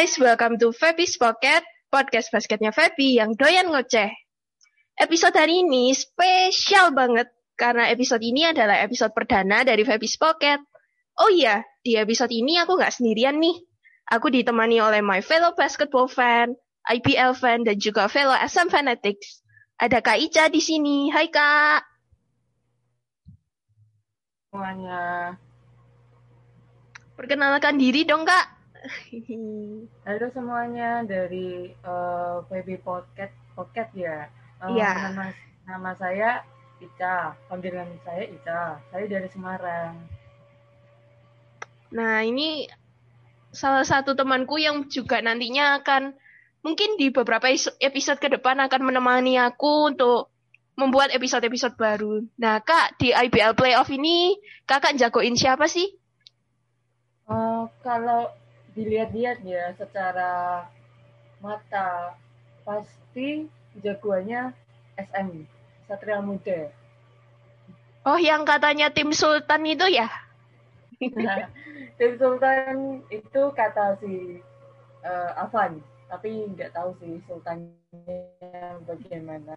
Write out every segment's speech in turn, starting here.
guys, welcome to Febby's Pocket, podcast basketnya Feby yang doyan ngoceh. Episode hari ini spesial banget, karena episode ini adalah episode perdana dari Febby's Pocket. Oh iya, di episode ini aku nggak sendirian nih. Aku ditemani oleh my fellow basketball fan, IPL fan, dan juga fellow SM Fanatics. Ada Kak Ica di sini. Hai Kak. semuanya. Perkenalkan diri dong Kak. Halo semuanya dari uh, Baby Pocket Pocket ya. Eh, Iya. Nama nama saya Ica. Panggilan saya Ica. Saya dari Semarang. Nah, ini salah satu temanku yang juga nantinya akan mungkin di beberapa is- episode ke depan akan menemani aku untuk membuat episode-episode baru. Nah, Kak, di IBL Playoff ini Kakak jagoin siapa sih? Eh, kalau dilihat-lihat ya secara mata pasti jagoannya SM Satria Muda. Oh, yang katanya tim Sultan itu ya? Tim Sultan itu kata si eh, Avan, tapi nggak tahu sih Sultannya bagaimana.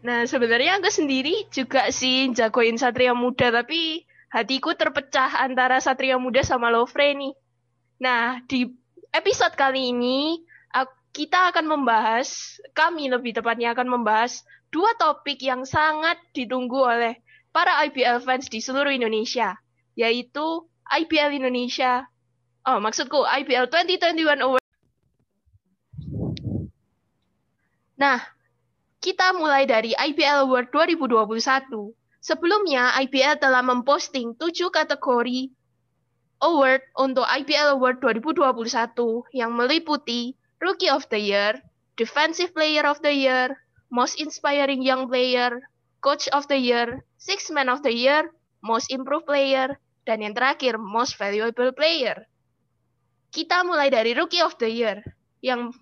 Nah, sebenarnya aku sendiri juga sih jagoin Satria Muda, tapi hatiku terpecah antara Satria Muda sama Lovre nih. Nah, di episode kali ini kita akan membahas, kami lebih tepatnya akan membahas dua topik yang sangat ditunggu oleh para IBL fans di seluruh Indonesia, yaitu IBL Indonesia, oh maksudku IBL 2021 Award. Nah, kita mulai dari IBL Award 2021. Sebelumnya, IBL telah memposting 7 kategori award untuk IBL Award 2021 yang meliputi Rookie of the Year, Defensive Player of the Year, Most Inspiring Young Player, Coach of the Year, Six Man of the Year, Most Improved Player, dan yang terakhir Most Valuable Player. Kita mulai dari Rookie of the Year yang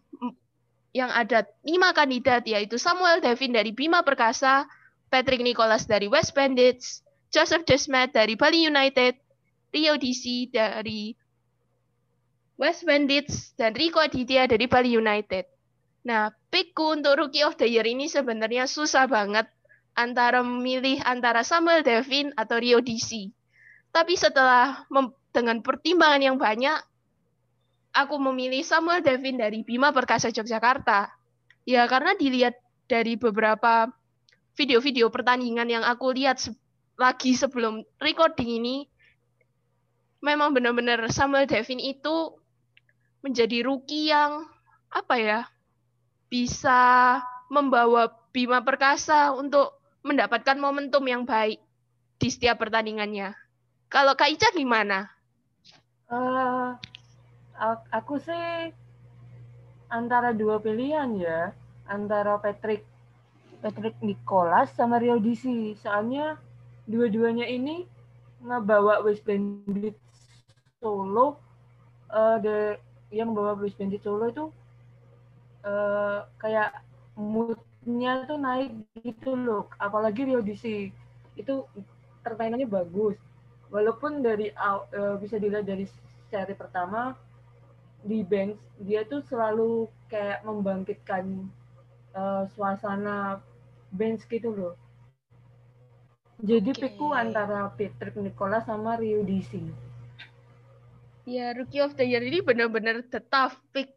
yang ada lima kandidat yaitu Samuel Devin dari Bima Perkasa, Patrick Nicholas dari West Bandits, Joseph Desmet dari Bali United, Rio DC dari West Bandits, dan Rico Aditya dari Bali United. Nah, pickku untuk Rookie of the Year ini sebenarnya susah banget antara memilih antara Samuel Devin atau Rio DC. Tapi setelah dengan pertimbangan yang banyak, aku memilih Samuel Devin dari Bima Perkasa Yogyakarta. Ya, karena dilihat dari beberapa video-video pertandingan yang aku lihat se- lagi sebelum recording ini, memang benar-benar Samuel Devin itu menjadi rookie yang apa ya bisa membawa Bima Perkasa untuk mendapatkan momentum yang baik di setiap pertandingannya. Kalau Kak Ica gimana? Ak- aku sih antara dua pilihan ya, antara Patrick Patrick Nicholas sama Rio DC. Soalnya dua-duanya ini ngebawa West Bandit Solo eh de- yang bawa West Bandit Solo itu eh kayak moodnya tuh naik gitu loh. Apalagi Rio DC itu permainannya bagus. Walaupun dari eh, bisa dilihat dari seri pertama di bench dia tuh selalu kayak membangkitkan eh, suasana bench gitu loh. Jadi Oke. pickku antara Patrick Nicholas sama Rio DC. Ya, Rookie of the Year ini benar-benar the tough pick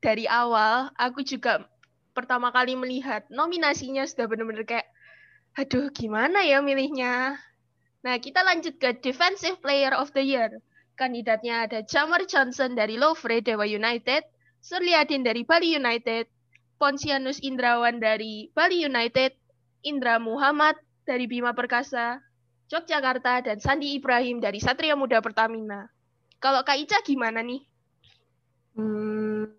dari awal. Aku juga pertama kali melihat nominasinya sudah benar-benar kayak, aduh gimana ya milihnya. Nah, kita lanjut ke Defensive Player of the Year. Kandidatnya ada Jamar Johnson dari Lovre Dewa United, Surliadin dari Bali United, Ponsianus Indrawan dari Bali United, Indra Muhammad dari Bima Perkasa, Yogyakarta, dan Sandi Ibrahim dari Satria Muda Pertamina. Kalau Kak Ica gimana nih? Hmm,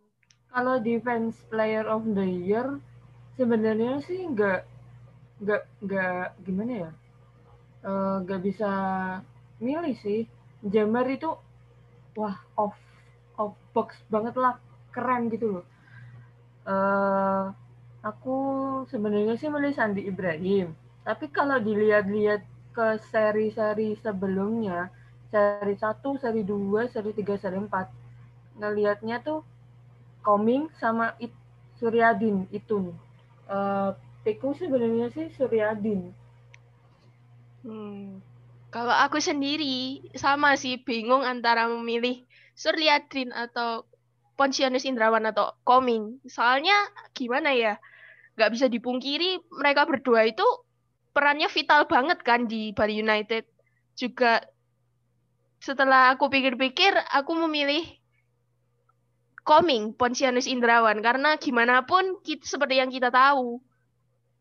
kalau defense player of the year sebenarnya sih nggak nggak nggak gimana ya? Eh, nggak bisa milih sih. Jamar itu wah off off box banget lah. Keren gitu loh. Eh aku sebenarnya sih milih Sandi Ibrahim tapi kalau dilihat-lihat ke seri-seri sebelumnya seri 1, seri 2, seri 3, seri 4 ngelihatnya tuh Koming sama It, Suryadin Itun. Uh, Teku sebenarnya sih Suryadin. Hmm. Kalau aku sendiri sama sih bingung antara memilih Suryadin atau Pontianus Indrawan atau Koming. Soalnya gimana ya? Gak bisa dipungkiri mereka berdua itu perannya vital banget kan di Bali United. Juga setelah aku pikir-pikir, aku memilih Koming, Pontianus Indrawan. Karena gimana pun, kita, seperti yang kita tahu,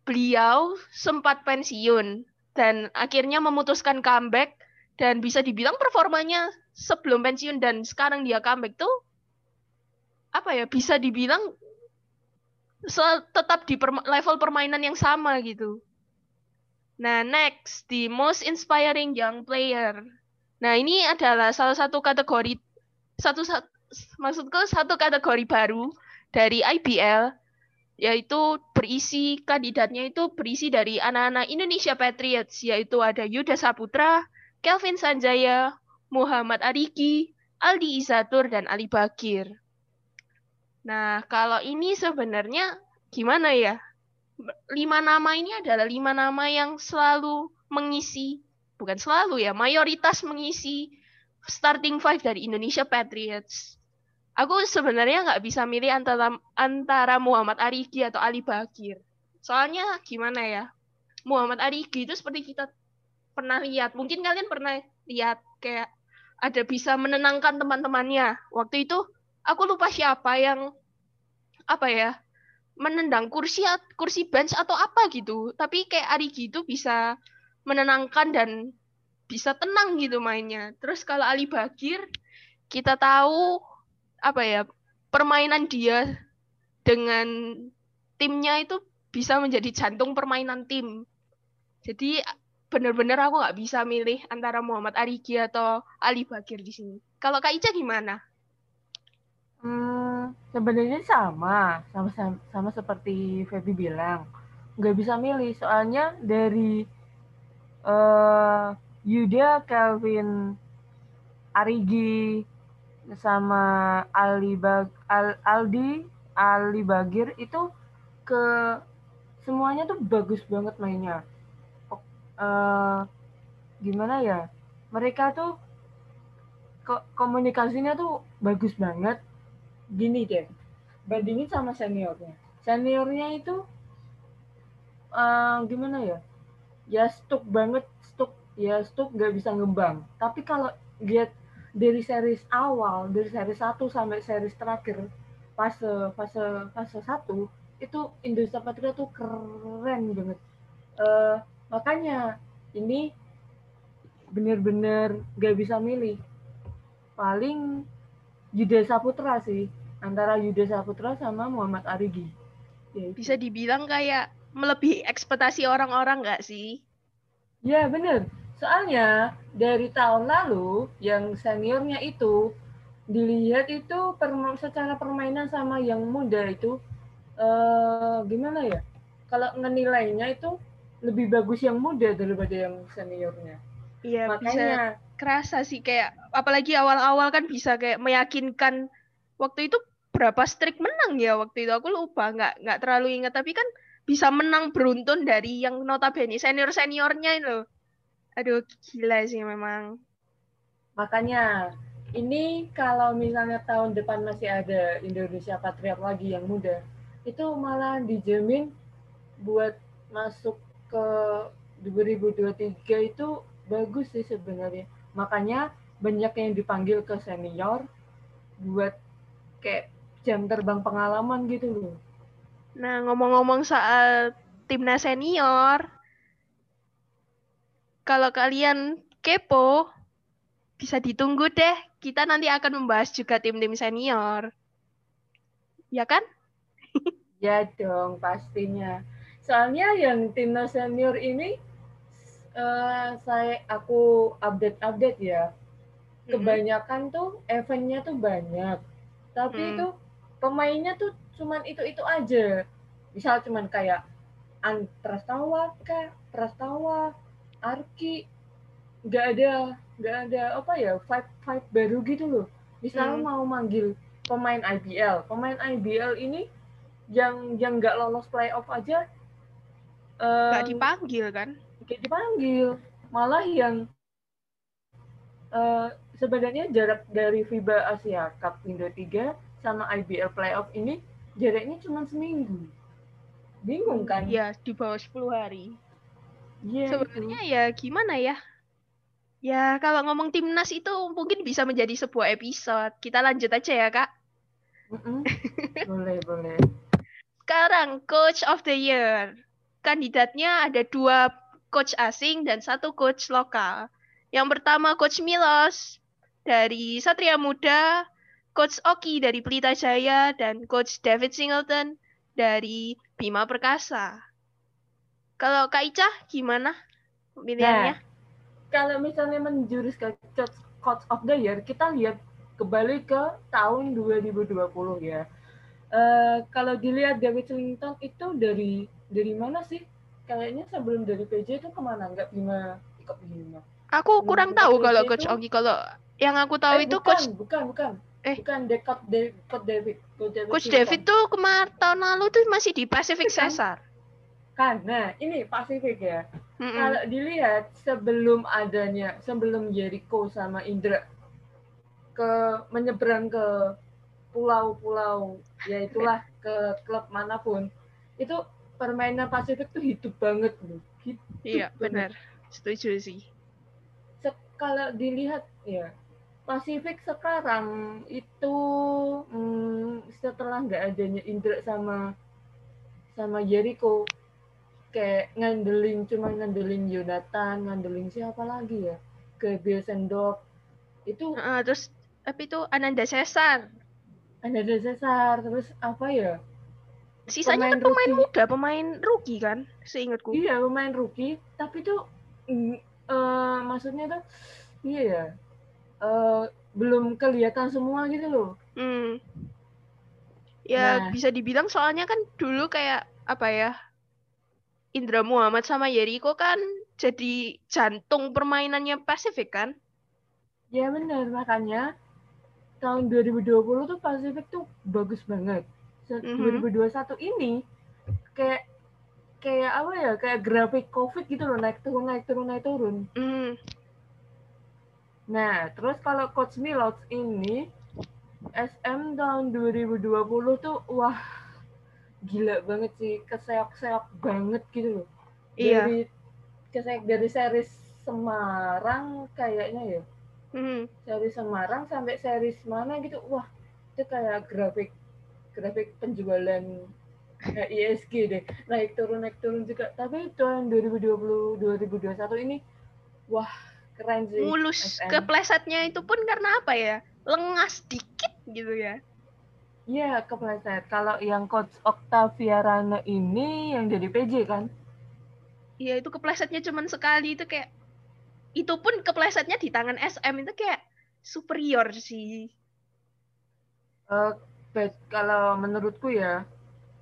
beliau sempat pensiun dan akhirnya memutuskan comeback dan bisa dibilang performanya sebelum pensiun dan sekarang dia comeback tuh apa ya bisa dibilang tetap di level permainan yang sama gitu. Nah, next, the most inspiring young player. Nah, ini adalah salah satu kategori satu, satu maksudku satu kategori baru dari IBL yaitu berisi kandidatnya itu berisi dari anak-anak Indonesia Patriots yaitu ada Yuda Saputra, Kelvin Sanjaya, Muhammad Ariki, Aldi Izatur dan Ali Bagir. Nah, kalau ini sebenarnya gimana ya? Lima nama ini adalah lima nama yang selalu mengisi, bukan selalu ya, mayoritas mengisi starting five dari Indonesia Patriots aku sebenarnya nggak bisa milih antara antara Muhammad Arigi atau Ali Bagir. Soalnya gimana ya? Muhammad Arigi itu seperti kita pernah lihat, mungkin kalian pernah lihat kayak ada bisa menenangkan teman-temannya. Waktu itu aku lupa siapa yang apa ya? Menendang kursi kursi bench atau apa gitu. Tapi kayak Arigi itu bisa menenangkan dan bisa tenang gitu mainnya. Terus kalau Ali Bagir kita tahu apa ya permainan dia dengan timnya itu bisa menjadi jantung permainan tim. Jadi benar-benar aku nggak bisa milih antara Muhammad Arigi atau Ali Bagir di sini. Kalau Kak Ica gimana? Hmm, sebenarnya sama, sama sama, seperti Feby bilang, nggak bisa milih soalnya dari uh, Yuda, Kelvin, Arigi, sama Ali Bag Al, Aldi Ali Bagir itu ke semuanya tuh bagus banget mainnya. Uh, gimana ya? Mereka tuh ko komunikasinya tuh bagus banget. Gini deh, bandingin sama seniornya. Seniornya itu uh, gimana ya? Ya stuk banget, stuk ya stuk nggak bisa ngembang. Tapi kalau lihat dari series awal dari series 1 sampai series terakhir fase fase fase satu itu Indonesia Patria tuh keren banget uh, makanya ini bener-bener gak bisa milih paling Yuda Saputra sih antara Yuda Saputra sama Muhammad Arigi ya, bisa dibilang kayak melebihi ekspektasi orang-orang nggak sih ya bener Soalnya dari tahun lalu yang seniornya itu dilihat itu perma secara permainan sama yang muda itu uh, gimana ya? Kalau ngenilainya itu lebih bagus yang muda daripada yang seniornya. Iya, Makanya bisa kerasa sih kayak apalagi awal-awal kan bisa kayak meyakinkan waktu itu berapa streak menang ya waktu itu aku lupa nggak nggak terlalu ingat tapi kan bisa menang beruntun dari yang notabene senior seniornya itu Aduh, gila sih memang. Makanya ini kalau misalnya tahun depan masih ada Indonesia Patriot lagi yang muda, itu malah dijamin buat masuk ke 2023 itu bagus sih sebenarnya. Makanya banyak yang dipanggil ke senior buat kayak jam terbang pengalaman gitu loh. Nah, ngomong-ngomong soal timnas senior, kalau kalian kepo, bisa ditunggu deh. Kita nanti akan membahas juga tim-tim senior. Ya kan? ya dong, pastinya. Soalnya yang timnas senior ini uh, saya aku update-update ya. Kebanyakan mm -hmm. tuh eventnya tuh banyak. Tapi mm. itu pemainnya tuh cuman itu-itu aja. Misal cuman kayak Antrastawa kah, Prastawa, Arki nggak ada nggak ada apa ya five five baru gitu loh misalnya hmm. mau manggil pemain IBL. Pemain IBL ini yang yang nggak lolos playoff aja nggak um, dipanggil kan? Nggak dipanggil, malah yang uh, sebenarnya jarak dari FIBA Asia Cup Indo 3 sama IBL playoff ini jaraknya cuma seminggu. Bingung kan? Iya, di bawah 10 hari. Iya. Sebenarnya ya gimana ya? Ya, kalau ngomong timnas itu mungkin bisa menjadi sebuah episode. Kita lanjut aja ya, Kak. boleh, boleh. Sekarang, Coach of the Year. Kandidatnya ada dua coach asing dan satu coach lokal. Yang pertama, Coach Milos dari Satria Muda, Coach Oki dari Pelita Jaya, dan Coach David Singleton dari Bima Perkasa. Kalau Kak Ica, gimana pilihannya? Nah, kalau misalnya menjurus ke Coach of the Year, kita lihat kembali ke tahun 2020 ya. Uh, kalau dilihat David Clinton itu dari dari mana sih? Kayaknya sebelum dari PJ itu ke mana? Enggak Bima ikut Bima. Aku kurang tahu PJ kalau Coach Ogi. Kalau yang aku tahu eh, itu bukan, Coach bukan bukan eh bukan Dekat Coach David. Coach David, Coach David tuh kemarin tahun lalu tuh masih di Pacific Cesar. Kan, nah ini Pasifik ya. Mm-mm. Kalau dilihat sebelum adanya, sebelum Jericho sama Indra ke menyeberang ke pulau-pulau, ya itulah ke klub mana pun, itu permainan Pasifik tuh hidup banget loh. Hidup iya, benar. Setuju sih. kalau dilihat ya Pasifik sekarang itu hmm, setelah nggak adanya Indra sama sama Jericho kayak ngandelin cuma ngandelin Yonatan ngandelin siapa lagi ya? Ke Sendok itu uh, terus tapi itu Ananda Cesar. Ananda Cesar terus apa ya? Sisanya pemain kan pemain rookie. muda pemain rookie kan seingatku. Iya pemain rookie. Tapi tuh uh, maksudnya tuh iya ya uh, belum kelihatan semua gitu loh hmm. ya nah. bisa dibilang soalnya kan dulu kayak apa ya Indra Muhammad sama Yeriko kan jadi jantung permainannya Pasifik kan? Ya benar, makanya tahun 2020 tuh Pasifik tuh bagus banget. Mm -hmm. 2021 ini kayak kayak apa ya kayak grafik covid gitu loh naik turun naik turun naik turun mm. Nah terus kalau coach Milos ini SM tahun 2020 tuh wah gila banget sih. Keseok-seok banget gitu loh. Iya. dari keseok dari series Semarang kayaknya ya. Hmm. series Semarang sampai series mana gitu wah itu kayak grafik grafik penjualan ya, ISG deh. Naik turun naik turun juga. Tapi tahun 2020 2021 ini wah keren sih mulus SM. keplesetnya itu pun karena apa ya lengas dikit gitu ya Iya, kepleset. Kalau yang coach Octavia Rana ini yang jadi PJ kan? Iya, itu keplesetnya cuma sekali itu kayak itu pun keplesetnya di tangan SM itu kayak superior sih. Uh, kalau menurutku ya,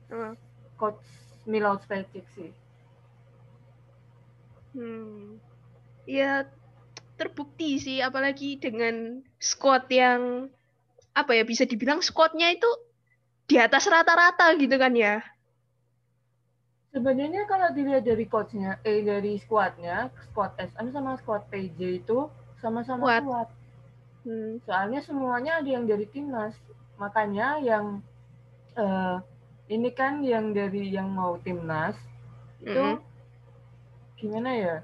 uh. coach Milos Pecic sih. Hmm. Ya terbukti sih apalagi dengan squad yang apa ya bisa dibilang squadnya itu di atas rata-rata gitu kan ya. Sebenarnya kalau dilihat dari coachnya, eh dari squadnya, squad SM sama squad PJ itu sama-sama kuat. kuat. Hmm. Soalnya semuanya ada yang dari timnas. Makanya yang uh, ini kan yang dari yang mau timnas itu mm -hmm. gimana ya?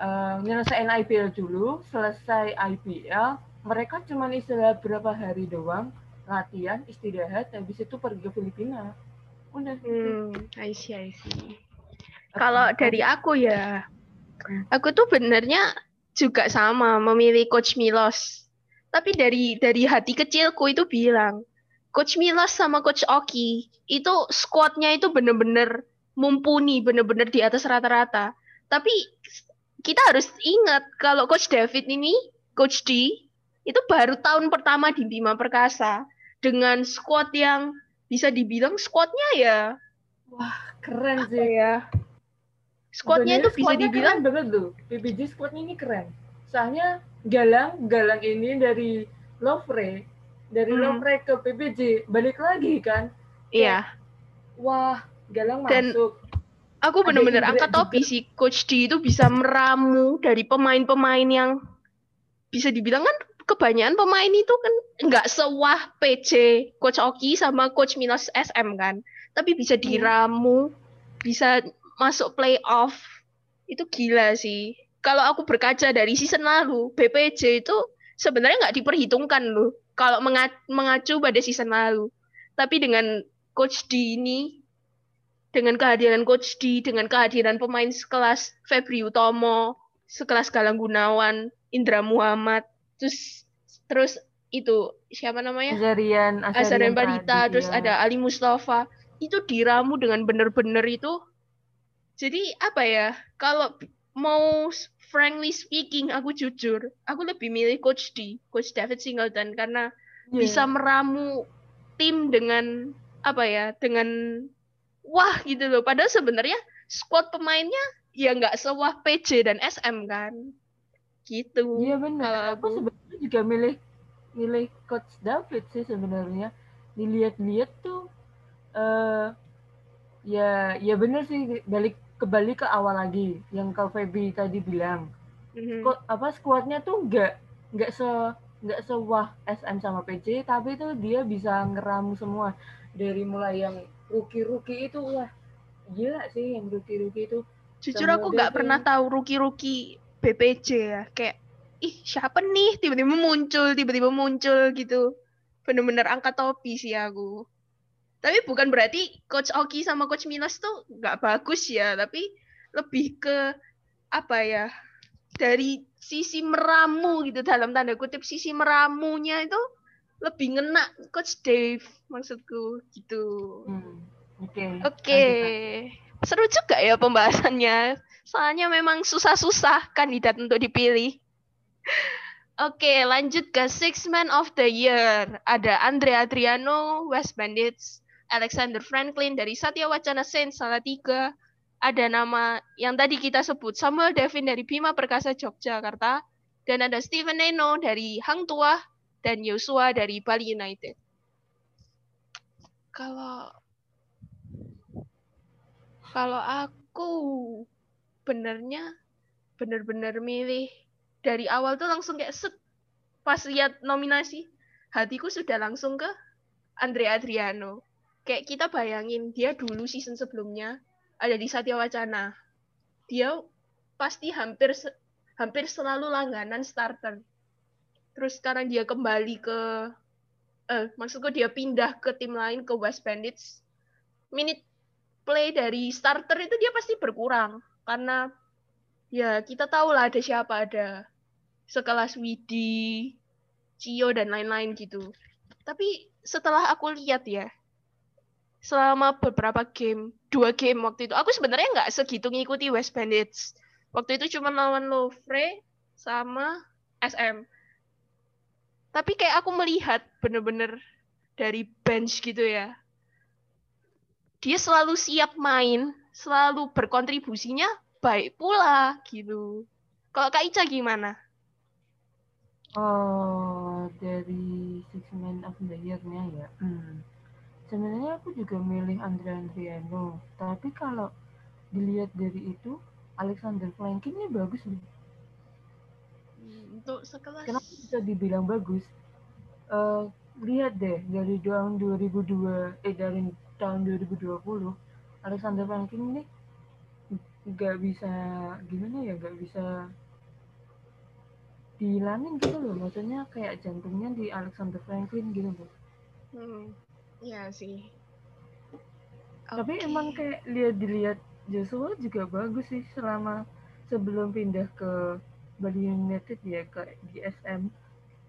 Uh, nyelesain IPL dulu, selesai IPL, mereka cuma istilah berapa hari doang latihan istirahat habis itu pergi ke Filipina. Udah gitu. hmm, I see I see. Kalau dari aku ya aku tuh benernya juga sama memilih coach Milos. Tapi dari dari hati kecilku itu bilang coach Milos sama coach Oki itu squadnya itu bener-bener mumpuni bener-bener di atas rata-rata. Tapi kita harus ingat kalau coach David ini coach D itu baru tahun pertama di Bima Perkasa. Dengan squad yang bisa dibilang squadnya ya wah keren sih ya. Squadnya itu bisa dibilang keren banget tuh PBJ squadnya ini keren. Soalnya Galang Galang ini dari Lovre dari Hmm. Lovre ke PPJ balik lagi kan. Iya. wah Galang Dan- masuk Aku bener-bener angkat topi sih Coach D itu bisa meramu dari pemain-pemain yang bisa dibilang kan kebanyakan pemain itu kan nggak sewah PC Coach Oki sama Coach Milos SM kan. Tapi bisa Iya. diramu, bisa masuk playoff. Itu gila sih. Kalau aku berkaca dari season lalu, BPJ itu sebenarnya nggak diperhitungkan loh. Kalau menga- mengacu pada season lalu. Tapi dengan Coach D ini dengan kehadiran Coach D, dengan kehadiran pemain sekelas Febri Utomo, sekelas Galang Gunawan, Indra Muhammad, terus terus itu siapa namanya? Azarian Azarian Barita, tadi, terus ya. ada Ali Mustafa. Itu diramu dengan bener-bener itu. Jadi apa ya? Kalau mau frankly speaking, aku jujur, aku lebih milih Coach D, Coach David Singleton karena Iya. bisa meramu tim dengan apa ya dengan wah gitu loh padahal sebenarnya squad pemainnya ya nggak sewah PJ dan SM kan gitu Iya benar. kalau Aku aku. sebenarnya juga milih milih coach David sih sebenarnya. Dilihat-lihat tuh eh ya ya benar sih balik kembali ke awal lagi yang Kak Feby tadi bilang. Mhm. Kok apa skuadnya tuh nggak nggak se nggak sewah SM sama PJ tapi tuh dia bisa ngeramu semua dari mulai yang rookie-rookie itu wah gila sih yang rookie-rookie itu. Jujur Sama aku nggak pernah tahu rookie-rookie BPJ ya. Kayak ih siapa nih? Tiba-tiba muncul tiba-tiba muncul gitu. Bener-bener angkat topi sih aku. Tapi bukan berarti coach Oki sama coach Milos tuh nggak bagus ya. Tapi lebih ke apa ya dari sisi meramu gitu. Dalam tanda kutip sisi meramunya itu lebih ngena coach Dave maksudku gitu hmm, oke Oke, lanjut, seru juga ya pembahasannya. Soalnya memang susah-susah kandidat untuk dipilih. Oke, lanjut ke Six Man of the Year. Ada Andre Adriano, West Bandits, Alexander Franklin dari Satya Wacana Saint Salatiga. Ada nama yang tadi kita sebut Samuel Devin dari Bima Perkasa Yogyakarta. Dan ada Steven Neno dari Hang Tuah dan Yosua dari Bali United. Kalau kalau aku benernya bener-bener milih dari awal tuh langsung kayak set pas lihat nominasi hatiku sudah langsung ke Andre Adriano. Kayak kita bayangin dia dulu season sebelumnya ada di Satya Wacana. Dia pasti hampir hampir selalu langganan starter. Terus sekarang dia kembali ke eh maksudku dia pindah ke tim lain ke West Bandits. Minute play dari starter itu dia pasti berkurang karena ya kita tahu lah ada siapa ada sekelas Widi, Cio dan lain-lain gitu. Tapi setelah aku lihat ya selama beberapa game, dua game waktu itu, aku sebenarnya nggak segitu ngikuti West Bandits. Waktu itu cuma lawan Lovre sama SM. Tapi kayak aku melihat bener-bener dari bench gitu ya. Dia selalu siap main, selalu berkontribusinya baik pula gitu. Kalau Kak Ica gimana? Oh, dari Six Men of the Year-nya ya. Hmm. Sebenarnya aku juga milih Andre Andriano, tapi kalau dilihat dari itu Alexander Franklin ini bagus loh. Untuk sekelas Kenapa bisa dibilang bagus? Eh, lihat deh dari tahun 2002 eh dari tahun 2020 Alexander Franklin ini nggak bisa gimana ya nggak bisa dihilangin gitu loh maksudnya kayak jantungnya di Alexander Franklin gitu loh Hmm, iya sih. tapi Oke. emang kayak lihat dilihat Joshua juga bagus sih selama sebelum pindah ke Bali United ya ke di SM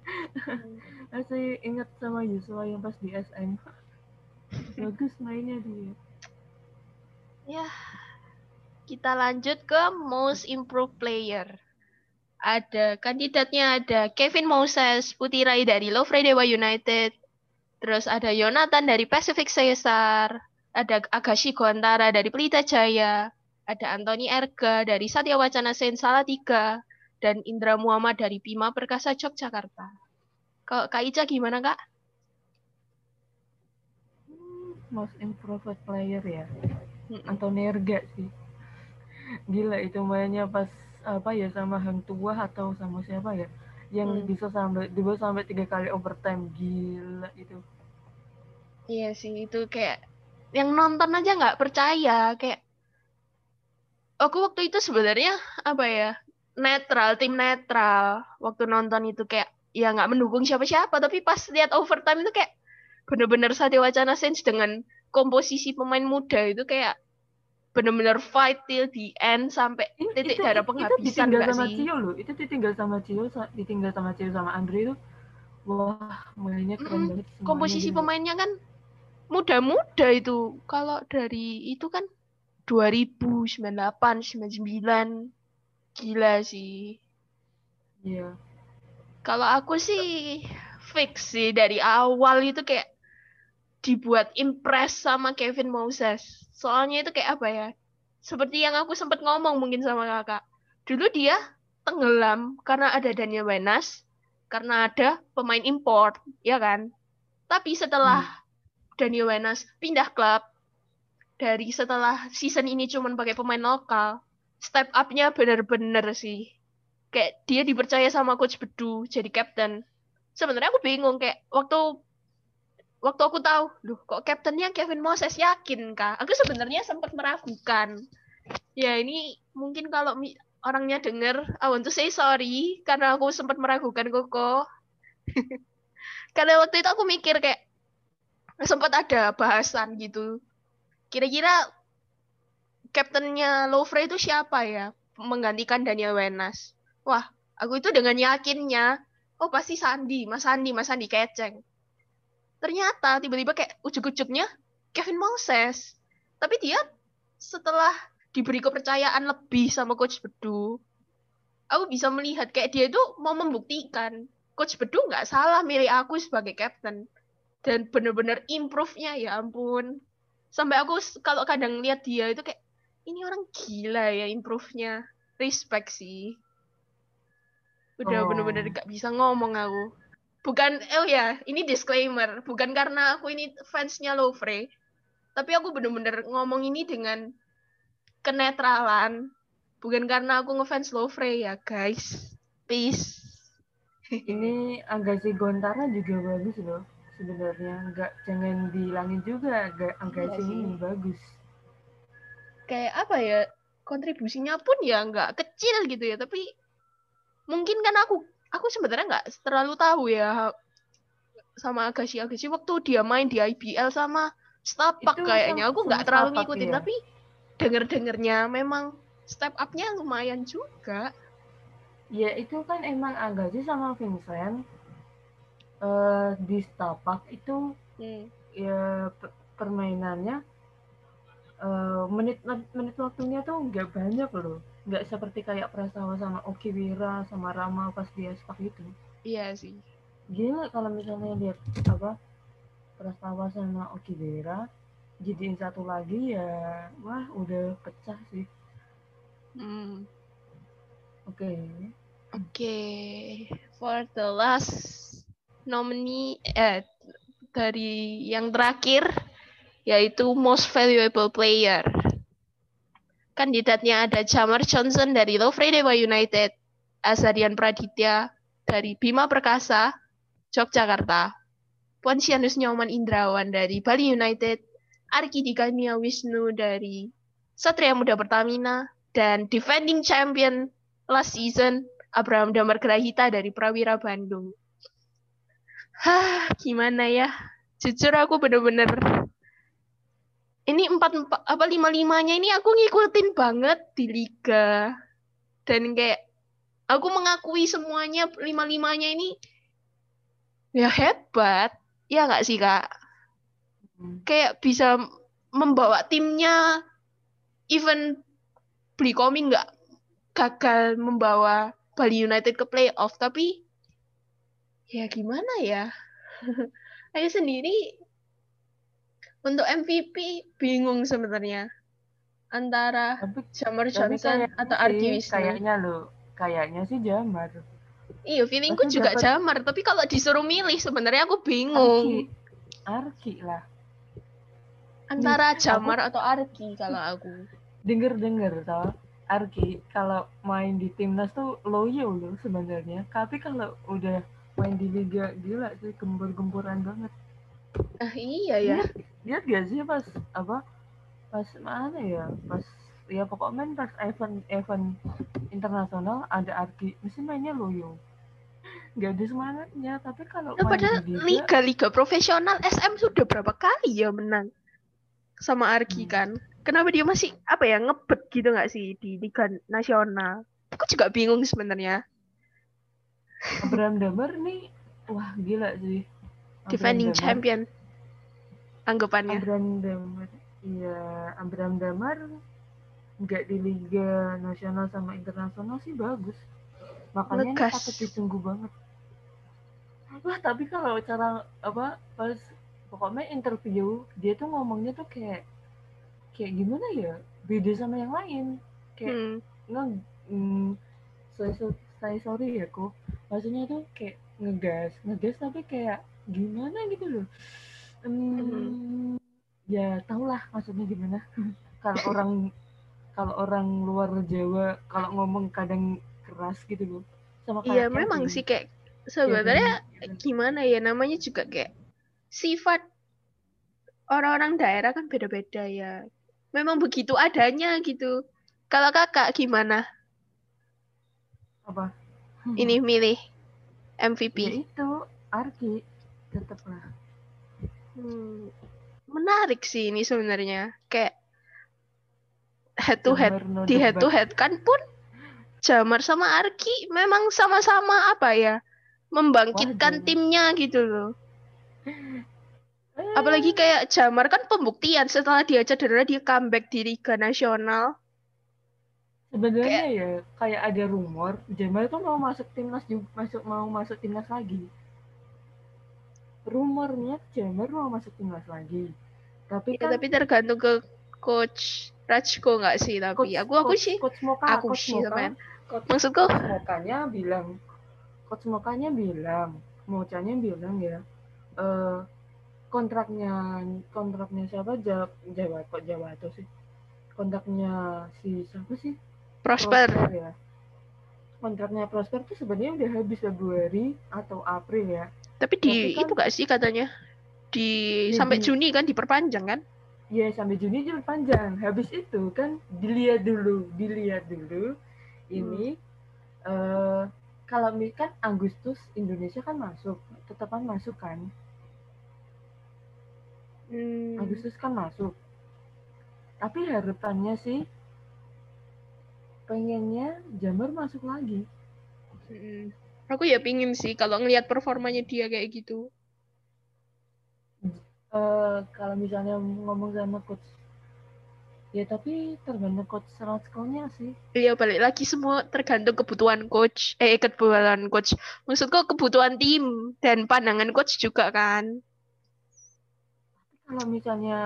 Hmm. masih ingat sama Joshua yang pas di SM bagus mainnya dia. Ya, kita lanjut ke Most Improved Player. Ada kandidatnya ada Kevin Moses Putirai dari Lovre Dewa United, terus ada Yonatan dari Pacific Caesar, ada Agashi Gontara dari Pelita Jaya, ada Anthony Erga dari Satya Wacana Saint Salatiga, dan Indra Muhammad dari Bima Perkasa Yogyakarta. Kalau Kak Ica gimana Kak? most improved player ya. Antonio Erga sih gila itu mainnya pas apa ya sama Hang Tua atau sama siapa ya yang Hmm. bisa sampai dua sampai tiga kali overtime gila itu Iya sih itu kayak yang nonton aja nggak percaya kayak aku waktu itu sebenarnya apa ya netral tim netral waktu nonton itu kayak ya nggak mendukung siapa-siapa tapi pas lihat overtime itu kayak bener-bener Satya Wacana Saints dengan komposisi pemain muda itu kayak bener-bener fight till the end sampai titik itu, darah itu penghabisan ditinggal nggak sama sih? Cio loh itu ditinggal sama Cio ditinggal sama Cio sama Andre itu wah mainnya keren Mm-mm. banget komposisi gitu. pemainnya kan muda-muda itu. Kalau dari itu kan 2000, 98, 99. Gila sih. iya Kalau aku sih fix sih dari awal itu kayak dibuat impress sama Kevin Moses. Soalnya itu kayak apa ya? Seperti yang aku sempat ngomong mungkin sama kakak. Dulu dia tenggelam karena ada Daniel Wenas, karena ada pemain import, ya kan? Tapi setelah Daniel Wenas pindah klub, dari setelah season ini cuman pakai pemain lokal, step up-nya bener-bener sih. Kayak dia dipercaya sama coach Bedu jadi captain. Sebenarnya aku bingung kayak waktu waktu aku tahu, loh kok kaptennya Kevin Moses yakin kah? Aku sebenarnya sempat meragukan. Ya ini mungkin kalau orangnya denger, I want to say sorry karena aku sempat meragukan Koko. karena waktu itu aku mikir kayak sempat ada bahasan gitu. Kira-kira kaptennya Lovre itu siapa ya? Menggantikan Daniel Wenas. Wah, aku itu dengan yakinnya, oh pasti Sandi, Mas Sandi, Mas Sandi keceng. Ternyata tiba-tiba kayak ujuk-ujuknya Kevin Moses. Tapi dia setelah diberi kepercayaan lebih sama Coach Bedu, aku bisa melihat kayak dia itu mau membuktikan Coach Bedu nggak salah milih aku sebagai captain. Dan bener-bener improve-nya ya ampun. Sampai aku kalau kadang lihat dia itu kayak, ini orang gila ya improve-nya. Respect sih. Udah Oh. bener-bener gak bisa ngomong aku. Bukan, oh ya, ini disclaimer. Bukan karena aku ini fansnya Lovre. Tapi aku bener-bener ngomong ini dengan kenetralan. Bukan karena aku ngefans Lovre ya, guys. Peace. ini Agassi Gontara juga bagus loh sebenarnya nggak jangan dihilangin juga Aga- Agassi sih. ini bagus kayak apa ya kontribusinya pun ya nggak kecil gitu ya tapi mungkin kan aku aku sebenarnya nggak terlalu tahu ya sama Agassi Agassi waktu dia main di IBL sama Stapak kayaknya aku nggak terlalu ngikutin iya. tapi denger dengernya memang step up-nya lumayan juga ya itu kan emang Agassi sama Vincent eh, di Stapak itu Hmm. ya pe- permainannya eh, menit menit waktunya tuh nggak banyak loh. Nggak seperti kayak Prastawa sama Okiwira sama Rama pas di Aspak itu iya sih. Gila kalau misalnya lihat apa Prastawa sama Okiwira jadiin satu lagi ya wah udah pecah sih. Hmm. oke. Oke, for the last nominee eh dari yang terakhir yaitu most valuable player. Kandidatnya ada Jamar Johnson dari Lovre Dewa United, Azarian Praditya dari Bima Perkasa, Yogyakarta, Ponsianus Nyoman Indrawan dari Bali United, Arki Digania Wisnu dari Satria Muda Pertamina, dan defending champion last season Abraham Damar Grahita dari Prawira Bandung. Hah, gimana ya? Jujur aku bener-bener ini empat, apa lima limanya ini aku ngikutin banget di liga. Dan kayak aku mengakui semuanya lima limanya ini ya hebat. Ya nggak sih kak? Hmm. kayak bisa membawa timnya even beli koming nggak gagal membawa Bali United ke playoff tapi ya gimana ya? Saya sendiri untuk MVP bingung sebenarnya antara tapi Jamar tapi Johnson kayaknya atau Arki Wisnu kayaknya lo kayaknya sih Jamar iya feelingku juga dapat- Jamar tapi kalau disuruh milih sebenarnya aku bingung Arki Arki lah Antara Jamar atau Arki kalau aku. Denger-denger tau. Arki kalau main di timnas tuh loyo loh sebenarnya. Tapi kalau udah main di liga gila sih gempur-gempuran banget. Ah, iya ya. Lihat gak sih pas apa? Pas mana ya? Pas ya pokoknya main pas event event internasional ada Arki mesti mainnya loyo nggak ada semangatnya tapi kalau Nah, padahal liga liga-liga profesional SM sudah berapa kali ya menang sama Arki Hmm. kan. Kenapa dia masih apa ya ngebet gitu nggak sih di liga nasional? Aku juga bingung sebenarnya. Abraham Damar nih wah gila sih Defending Damar- champion anggapannya. Abraham Damar. Iya Abraham Damar nggak di liga nasional sama internasional sih bagus. Makanya ini Legas. patut ditunggu banget. Wah tapi kalau cara apa pas pokoknya interview dia tuh ngomongnya tuh kayak kayak gimana ya? Beda sama yang lain. Kayak Hmm. nge mm, saya sorry ya kok. Maksudnya tuh kayak ngegas ngegas tapi kayak gimana gitu loh Hmm, ya tau lah maksudnya gimana kalau orang kalau orang luar Jawa kalau ngomong kadang keras gitu loh sama Iya memang sih kayak sebenarnya gimana ya namanya juga kayak sifat orang-orang daerah kan beda-beda ya. Memang begitu adanya gitu. Kalau kakak gimana? apa Ini milih ya MVP. itu Arki tetep lah Hmm, menarik sih ini sebenarnya. Kayak head to head Jamar no di head to head kan pun Jamar sama Arki memang sama-sama apa ya membangkitkan Waduh. timnya gitu loh. Eh, Apalagi kayak Jamar kan pembuktian setelah dia cedera dia comeback di Liga Nasional. sebenarnya ya kayak ada rumor Jamal tuh mau masuk timnas juga masuk mau masuk timnas lagi rumornya Jamal mau masuk timnas lagi tapi Ya, kan tapi tergantung ke coach Rajko nggak sih tapi aku aku coach- sih coach Moka aku coach sih teman. coach Maksudku Mokanya bilang coach Mokanya bilang Mocanya bilang ya eh kontraknya kontraknya siapa Jawa Jawa kok Jawa tuh sih kontraknya si siapa sih Prosper. ya. Kontraknya Prosper tuh sebenarnya udah habis Februari atau April ya. Tapi di Tapi kan- itu nggak sih katanya di Di- sampai di- Juni kan diperpanjang kan? Ya sampai Juni juga panjang. Habis itu kan dilihat dulu, dilihat dulu. Ini eh kalau kan Agustus Indonesia kan masuk, tetapan masuk kan. Hmm, Agustus kan masuk. Tapi harapannya sih pengennya Jamar masuk lagi. mm. Aku ya pingin sih kalau ngelihat performanya dia kayak gitu. eh kalau misalnya ngomong sama coach ya tapi tergantung coach Ratsko-nya sih Iya balik lagi semua tergantung kebutuhan coach. Eh kebutuhan coach. Maksudku kebutuhan tim dan pandangan coach juga kan. kalau misalnya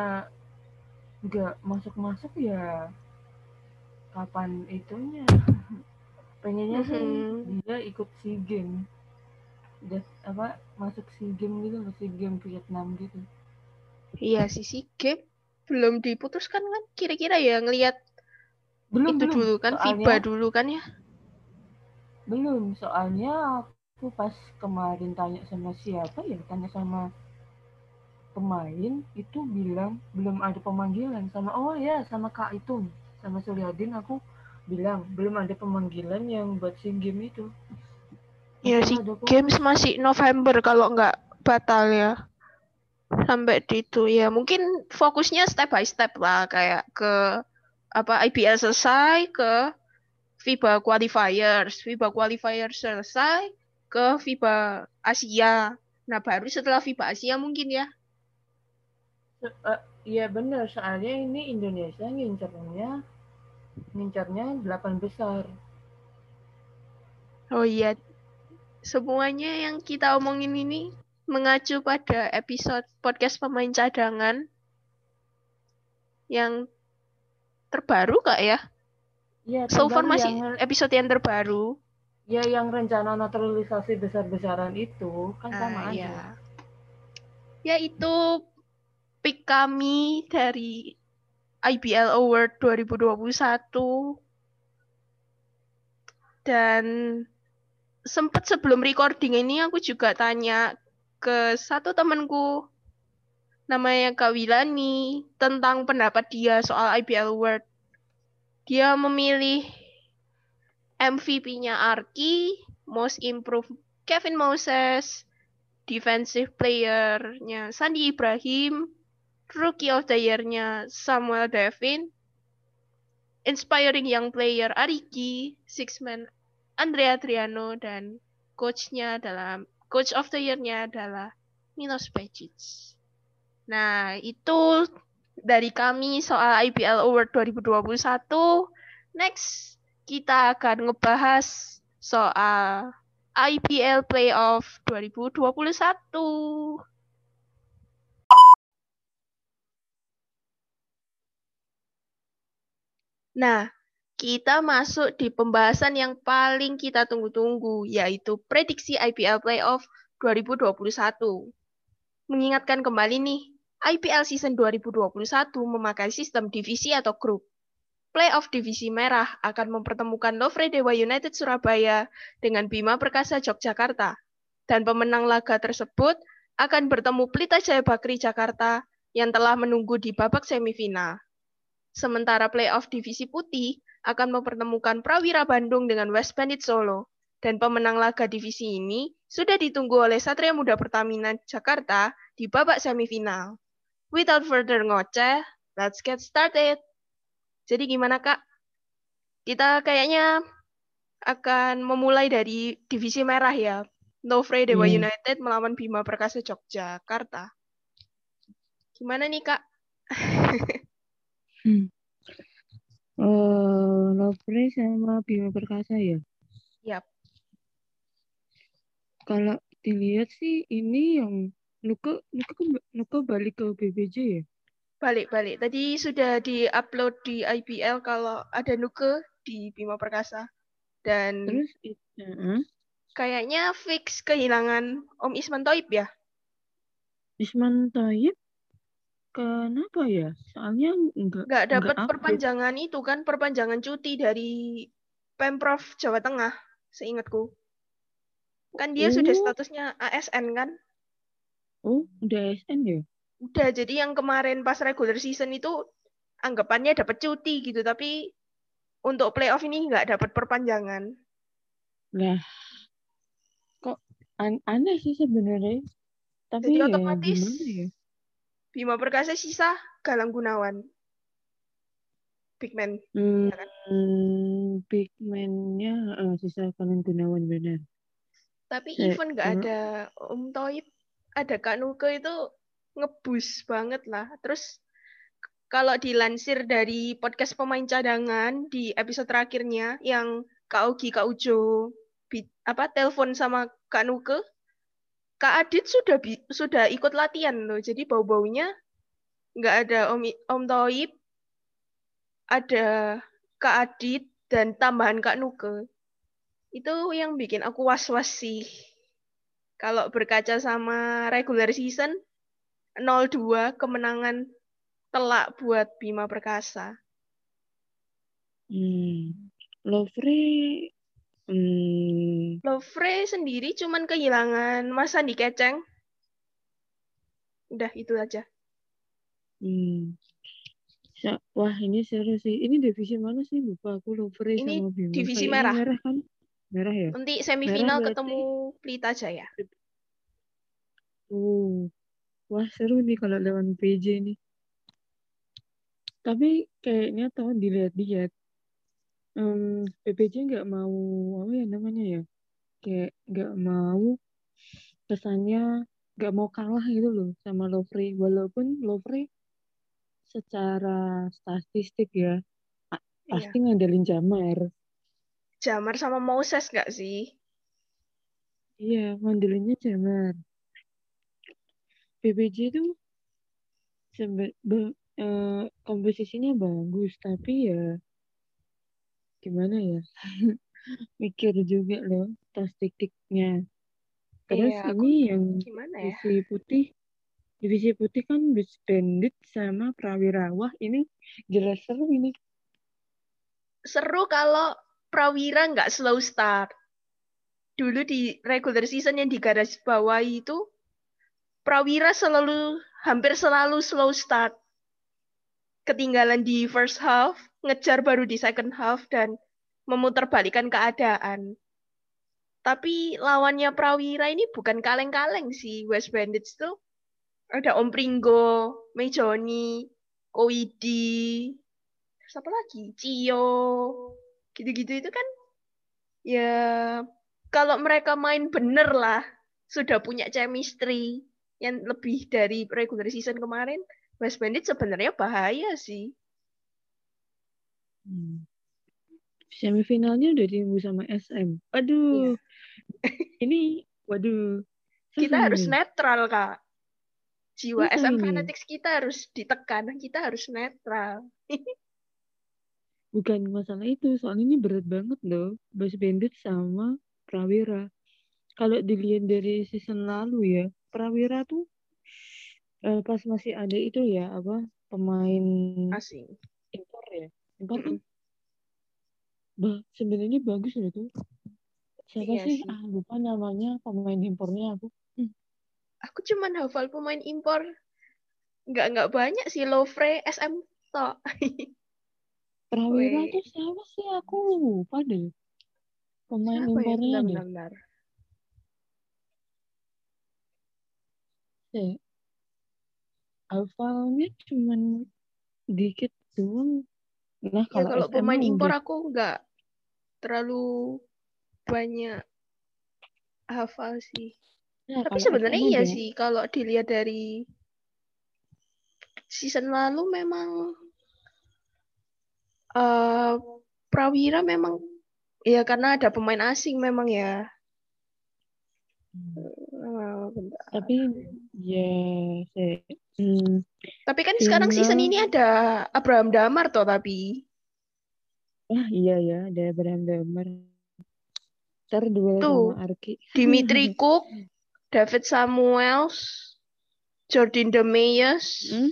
nggak masuk-masuk ya kapan itunya pengennya sih Mhm. dia ikut SEA Games Udah, apa masuk SEA Games gitu loh SEA Games Vietnam gitu Iya sih sih game belum diputuskan kan kira-kira ya ngelihat belum itu belum dulu kan soalnya- FIBA dulu kan ya. belum soalnya aku pas kemarin tanya sama siapa ya tanya sama pemain itu bilang belum ada pemanggilan sama oh ya sama Kak itu sama Suryadin aku bilang belum ada pemanggilan yang buat SEA Games itu Iya ada kok. games masih November kalau nggak batal ya. Sampai di itu ya mungkin fokusnya step by step lah kayak ke apa IPL selesai ke FIBA qualifiers, FIBA qualifiers selesai ke FIBA Asia. Nah, baru setelah FIBA Asia mungkin ya. Eh, Iya benar soalnya ini Indonesia ngincernya ngincernya delapan besar Oh iya. Semuanya yang kita omongin ini mengacu pada episode podcast pemain cadangan yang terbaru kak ya? Iya So far masih yang episode yang terbaru. ya yang rencana naturalisasi besar-besaran itu kan sama Ah, aja iya. Ya itu pick kami dari IBL Award 2021. Dan sempat sebelum recording ini aku juga tanya ke satu temanku namanya Kak Wilani tentang pendapat dia soal IBL Award. Dia memilih MVP-nya Arki, Most Improved Kevin Moses, Defensive Player-nya Sandi Ibrahim, Rookie of the Year-nya Samuel Devin, Inspiring Young Player Ariki, Six Man Andrea Triano, dan coach-nya adalah Coach of the Year-nya adalah Milos Pejic. Nah, itu dari kami soal IPL Award 2021. Next, kita akan ngebahas soal IPL Playoff 2021. Nah, kita masuk di pembahasan yang paling kita tunggu-tunggu, yaitu prediksi IPL Playoff 2021. Mengingatkan kembali nih, IPL season 2021 memakai sistem divisi atau grup. Playoff divisi merah akan mempertemukan Lovre Dewa United Surabaya dengan Bima Perkasa Yogyakarta. Dan pemenang laga tersebut akan bertemu Pelita Jaya Bakri Jakarta yang telah menunggu di babak semifinal. Sementara playoff divisi putih akan mempertemukan Prawira Bandung dengan West Bandit Solo. Dan pemenang laga divisi ini sudah ditunggu oleh Satria Muda Pertamina Jakarta di babak semifinal. Without further ngoceh, let's get started. Jadi gimana Kak? Kita kayaknya akan memulai dari divisi merah ya. Lovre Dewa yeah. United melawan Bima Perkasa Yogyakarta. Gimana nih Kak? hmm. Uh, Lovre sama Bima Perkasa ya? Yap. Kalau dilihat sih ini yang Nuka Nuka Nuka balik ke BBJ ya? Balik-balik. Tadi sudah di-upload di IPL kalau ada Nuke di Bima Perkasa. Dan Terus uh, kayaknya fix kehilangan Om Isman Toib ya? Isman Toib? Kenapa ya? Soalnya enggak enggak dapat perpanjangan itu kan, perpanjangan cuti dari Pemprov Jawa Tengah, seingatku. Kan dia oh. sudah statusnya ASN kan? Oh, udah ASN ya? udah jadi yang kemarin pas regular season itu anggapannya dapat cuti gitu tapi untuk playoff ini nggak dapat perpanjangan. Nah, kok an aneh sih sebenarnya. Tapi jadi ya, otomatis ya? Bima Perkasa sisa Galang Gunawan. Big man. Hmm, ya kan? Big man-nya uh, sisa Galang Gunawan benar. Tapi eh, even nggak uh, ada Om Toib, ada Kak Nuke itu ngebus banget lah. Terus kalau dilansir dari podcast pemain cadangan di episode terakhirnya yang Kak Ogi, Kak Ujo apa telepon sama Kak Nuke, Kak Adit sudah sudah ikut latihan loh. Jadi bau-baunya nggak ada Om Om Toib, ada Kak Adit dan tambahan Kak Nuke. Itu yang bikin aku was-was sih. Kalau berkaca sama regular season, 0-2 kemenangan telak buat Bima Perkasa. Hmm. Lovre hmm. Lovre sendiri cuman kehilangan Mas Andi Keceng. Udah itu aja. Hmm. Wah ini seru sih. Ini divisi mana sih lupa aku Lovre ini sama Bima. divisi merah. merah kan? Merah ya. Nanti semifinal merah ketemu Pelita Jaya. Oh, Wah seru nih kalau lawan PJ nih. Tapi kayaknya tahu dilihat-lihat um, PPJ nggak mau apa ya namanya ya kayak nggak mau kesannya nggak mau kalah gitu loh sama Lovre walaupun Lovre secara statistik ya iya. pasti ngandelin Jamar. Jamar sama Moses nggak sih? Iya ngandelinnya Jamar. PBJ itu sebe uh, komposisinya bagus tapi ya gimana ya mikir juga loh tas titiknya terus iya, ini yang gimana ya? putih divisi putih kan Beach Bandit sama Prawira. Wah, ini jelas seru ini. Seru kalau Prawira nggak slow start. Dulu di regular season yang di garis bawah itu, Prawira selalu hampir selalu slow start. Ketinggalan di first half, ngejar baru di second half dan memutarbalikkan keadaan. Tapi lawannya Prawira ini bukan kaleng-kaleng sih West Bandits tuh. Ada Om Pringgo, Mejoni, Koidi, siapa lagi? Cio, gitu-gitu itu kan ya kalau mereka main bener lah sudah punya chemistry yang lebih dari regular season kemarin West Bandit sebenarnya bahaya sih Hmm. Semifinalnya udah ditunggu sama SM. Aduh, ini waduh. kita harus netral kak jiwa Susah SM. Fanatics kita harus ditekan kita harus netral Bukan masalah itu, soalnya ini berat banget loh. West Bandit sama Prawira. Kalau dilihat dari season lalu ya, Prawira tuh eh, pas masih ada itu ya, apa pemain asing impor ya, impor tuh. Bah, sebenarnya bagus loh tuh. Siapa Iya sih? sih. Ah, lupa namanya pemain impornya aku. aku cuman hafal pemain impor nggak nggak banyak sih Lovre SM tok Prawira tuh siapa sih? Aku lupa deh. Pemain siapa ya impornya deh. benar-benar Eh, hafalnya cuman dikit doang. Nah, ya kalau kalau SM pemain impor aku nggak terlalu banyak hafal sih. Nah, tapi kalau sebenarnya iya sih kalau dilihat dari season lalu memang eh Prawira memang ya karena ada pemain asing memang ya. Eh, bentar. tapi ya saya hmm, Tapi kan sekarang season ini ada Abraham Damar toh tapi ah iya ya ada Abraham Damar ntar duel tuh sama Arki Dimitri Cook, David Samuels, Jordan Demeyes, Hmm?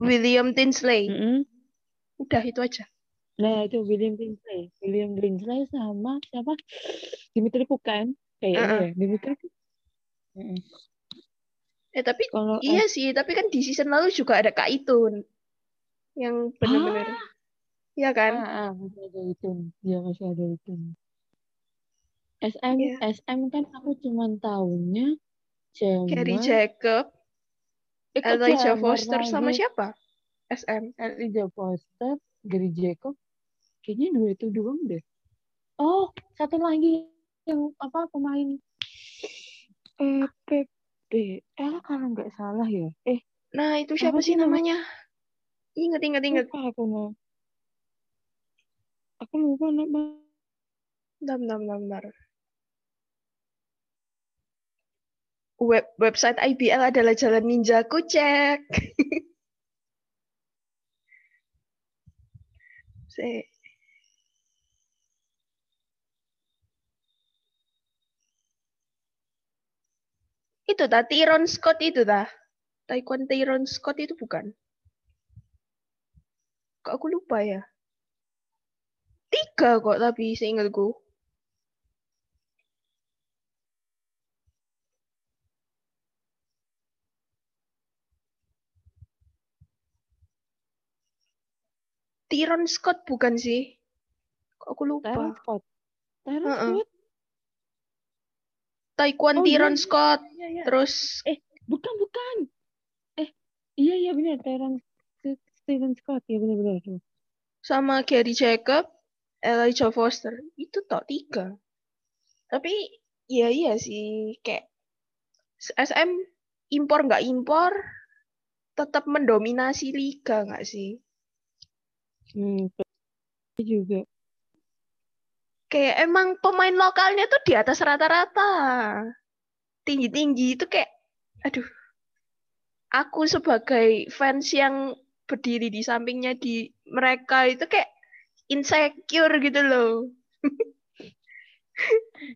William Tinsley. Mm-mm. Udah itu aja. nah itu William Tinsley William Tinsley sama siapa Dimitri Cook kan kayaknya Uh-uh. ya Dimitri Cook Mm-mm. Eh tapi kalau iya sih, tapi kan di season lalu juga ada Kak Itun yang benar-benar Iya kan? Ah, ah, masih ada itu. Ya, masih ada itu. SM, Iya. SM kan aku cuman tahunya Gary Jamar, Jacob, eh Elijah Foster sama lagi? siapa? SM. Elijah Foster, Gary Jacob, kayaknya dua itu doang deh. Oh, satu lagi yang apa pemain eh PBL kalau nggak salah ya. Eh, Nah, itu Apa siapa sih sih namanya? Ingat, ingat, ingat. lupa aku nama. Aku lupa nama. Bentar, bentar, bentar, bentar. Web website IBL adalah Jalan Ninjaku, cek. Se- Itu dah Tyron Scott itu dah. Taekwondo Tyron Scott itu bukan. Kok aku lupa ya? Tiga kok tapi seingatku. Tyron Scott bukan sih? Kok aku lupa. Tyron Scott. Tyron. Scott? Taekwondo Oh, iya, Tyron iya, Scott. Iya, iya. Terus Bukan, bukan. Eh, iya, iya benar. Tyron Steven Scott. Iya, benar-benar. sama Gary Jacob, Elijah Foster. Itu tok tiga. Tapi ya iya sih kayak SM impor nggak impor tetap mendominasi liga nggak sih? Hmm, juga. Kayak emang pemain lokalnya tuh di atas rata-rata. Tinggi-tinggi itu kayak aduh. Aku sebagai fans yang berdiri di sampingnya di mereka itu kayak insecure gitu loh.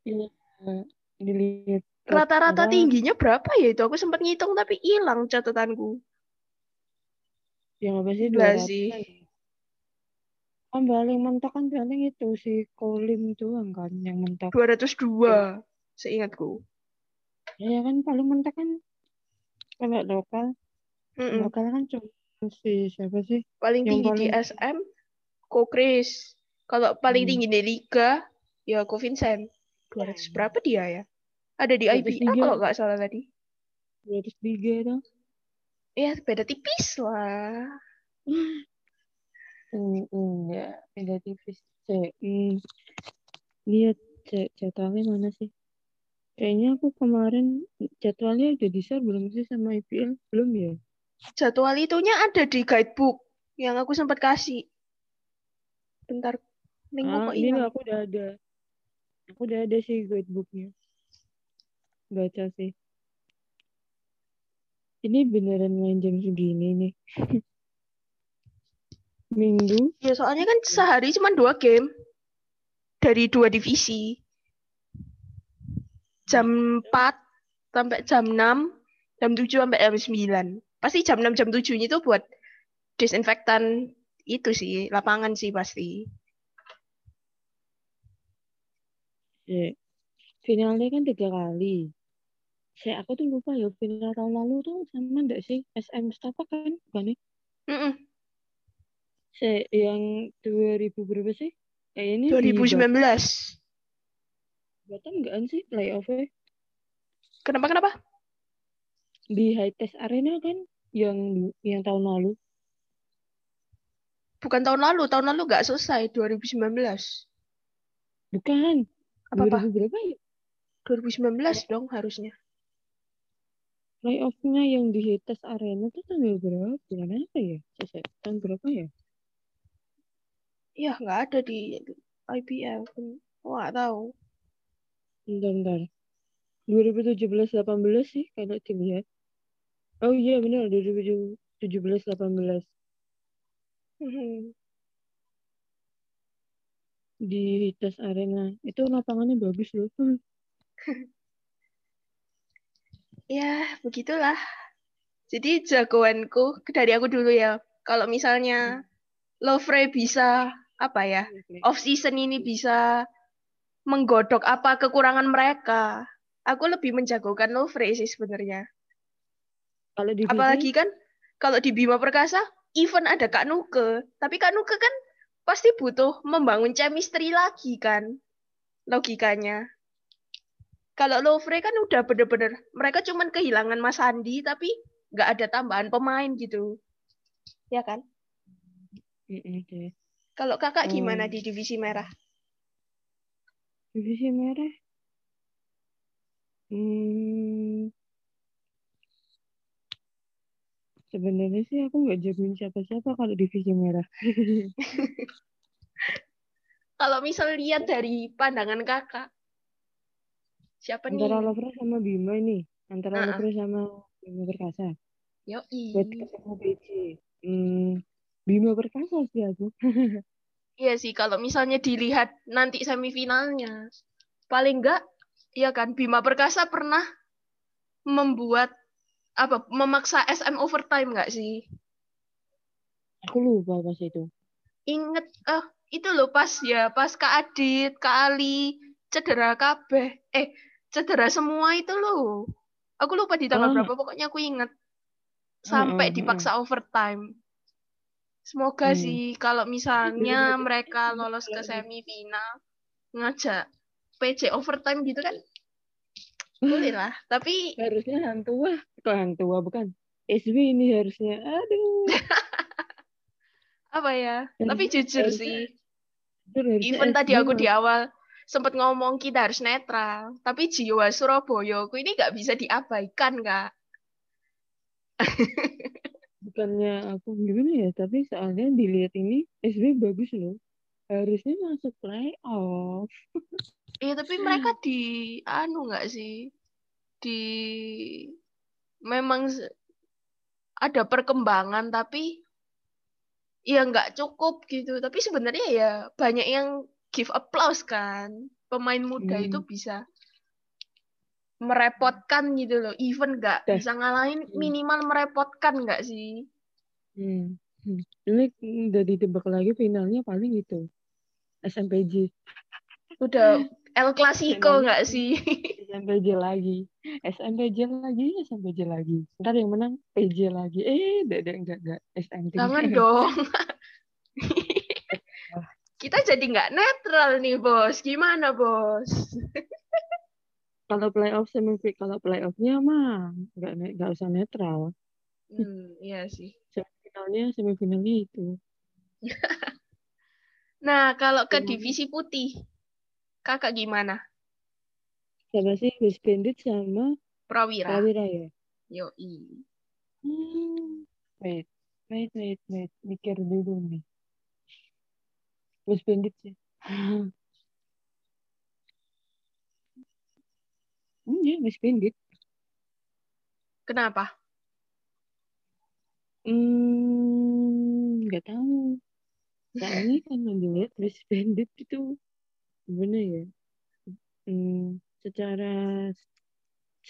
Iya, dilihat Rata-rata tingginya berapa ya itu? Aku sempat ngitung tapi hilang catatanku. yang apa sih 200 sih. Kan paling mentok kan paling itu si Kolim doang kan yang mentok 202 seingatku. ya kan paling mentok kan kalau lokal Mm-mm. lokal kan cuma si siapa sih Paling Yang tinggi di paling- SM, Ko Chris. Kalau paling Hmm. tinggi di Liga, ya Ko Vincent. 200 berapa dia ya? Ada di 203. IBA kalau nggak salah tadi. 203 itu Ya, beda tipis lah. Enggak, beda tipis. Cek, hmm, lihat cek jadwalnya mana sih? Kayaknya aku kemarin jadwalnya udah di-share belum sih sama IPL? Belum ya? Jadwal itunya ada di guidebook yang aku sempat kasih. Bentar, linkku Ah, ini aku udah ada. Aku udah ada sih guidebooknya. Baca sih. Ini beneran main jam segini nih. Minggu, Ya soalnya kan sehari cuma dua game dari dua divisi. Jam 4 sampai jam 6, jam 7 sampai jam 9. Pasti jam 6 jam 7 itu buat disinfektan itu sih, lapangan sih pasti. cek. Finalnya kan tiga kali. Saya aku tuh lupa ya final tahun lalu tuh sama enggak sih SM Mustafa kan bukan ya? Mm-mm. Saya yang 2000 berapa sih? Kayaknya di 2019. Batam enggak sih playoff-nya? Kenapa kenapa? Di High Test Arena kan yang yang tahun lalu. Bukan tahun lalu, tahun lalu nggak selesai 2019. Bukan. Apa-apa? 2000 berapa ya? 2019 dong harusnya. Playoff-nya yang di High Test Arena tuh tanggal berapa? Bulan apa ya? Tahun berapa ya? Ya nggak ada di IPL. Oh, nggak tahu. Bentar, bentar. 2017-18 sih kalau dilihat. Oh iya benar 2017-18. Mhm. di Hitas Arena itu lapangannya bagus loh Hmm. Ya, begitulah. Jadi jagoanku dari aku dulu ya. Kalau misalnya Lovre bisa apa ya? Off season ini bisa menggodok apa kekurangan mereka. Aku lebih menjagokan Lovre sih sebenarnya. kalau di Apalagi kan kalau di Bima Perkasa, even ada Kak Nuke. Tapi Kak Nuke kan pasti butuh membangun chemistry lagi kan. Logikanya. Kalau Lovre kan udah bener-bener, mereka cuman kehilangan Mas Andi, tapi nggak ada tambahan pemain gitu. Ya kan? Deh. Kalau kakak gimana Hmm. di divisi merah? divisi merah hmm, sebenarnya sih aku nggak jagoin siapa-siapa kalau divisi merah Kalau misal lihat dari pandangan kakak, siapa antara nih? Lovre sama Bima ini antara. Lovre sama Bima Perkasa Yoi. buat ketemu PJ hmm, Bima Perkasa sih aku Iya sih, kalau misalnya dilihat nanti semifinalnya, paling enggak, ya kan, Bima Perkasa pernah membuat apa memaksa SM overtime nggak sih? aku lupa pas itu Ingat, eh itu loh pas ya, pas Kak Adit, Kak Ali, cedera kabeh, eh cedera semua itu loh. Aku lupa di tanggal Ah. berapa, pokoknya aku ingat sampai dipaksa overtime. Semoga Hmm. sih kalau misalnya mereka lolos ke semifinal ngajak PJ overtime gitu kan boleh lah. Tapi harusnya hang tua kok hang tua bukan SB ini harusnya aduh apa ya? Harusnya- Tapi jujur harusnya- sih, Jujur, harusnya even tadi SB aku di awal sempat ngomong kita harus netral, tapi jiwa Surabaya aku ini nggak bisa diabaikan kak. bukannya aku gimana ya tapi soalnya dilihat ini SB bagus loh harusnya masuk playoff Iya tapi mereka di anu nggak sih di memang ada perkembangan tapi ya nggak cukup gitu. Tapi sebenarnya ya banyak yang give applause kan. Pemain muda Hmm. itu bisa merepotkan gitu loh. Even nggak bisa ngalahin Hmm. minimal merepotkan nggak sih? Hmm. Hmm. Ini udah ditebak lagi finalnya paling itu SMPJ. Udah El Clasico nggak sih? SMPJ lagi, SMPJ lagi, SMPJ lagi. Ntar yang menang PJ lagi. Eh, enggak, enggak, enggak, enggak. SMP. Jangan dong. Kita jadi nggak netral nih bos. Gimana bos? Kalau playoff semifinal, kalau playoffnya mah nggak nggak usah netral. Hmm, iya sih. Semifinalnya semifinalnya itu. Nah, kalau ke Gimana? divisi putih, kakak gimana? Siapa sih West Bandit sama Prawira. Prawira ya? Yoi. Hmm. Wait, wait, wait, wait. Mikir dulu nih. West Bandit sih. Hmm, ya, West Bandit. Kenapa? Hmm, nggak tahu. Soalnya kan dilihat West Bandit itu gimana ya? Hmm, secara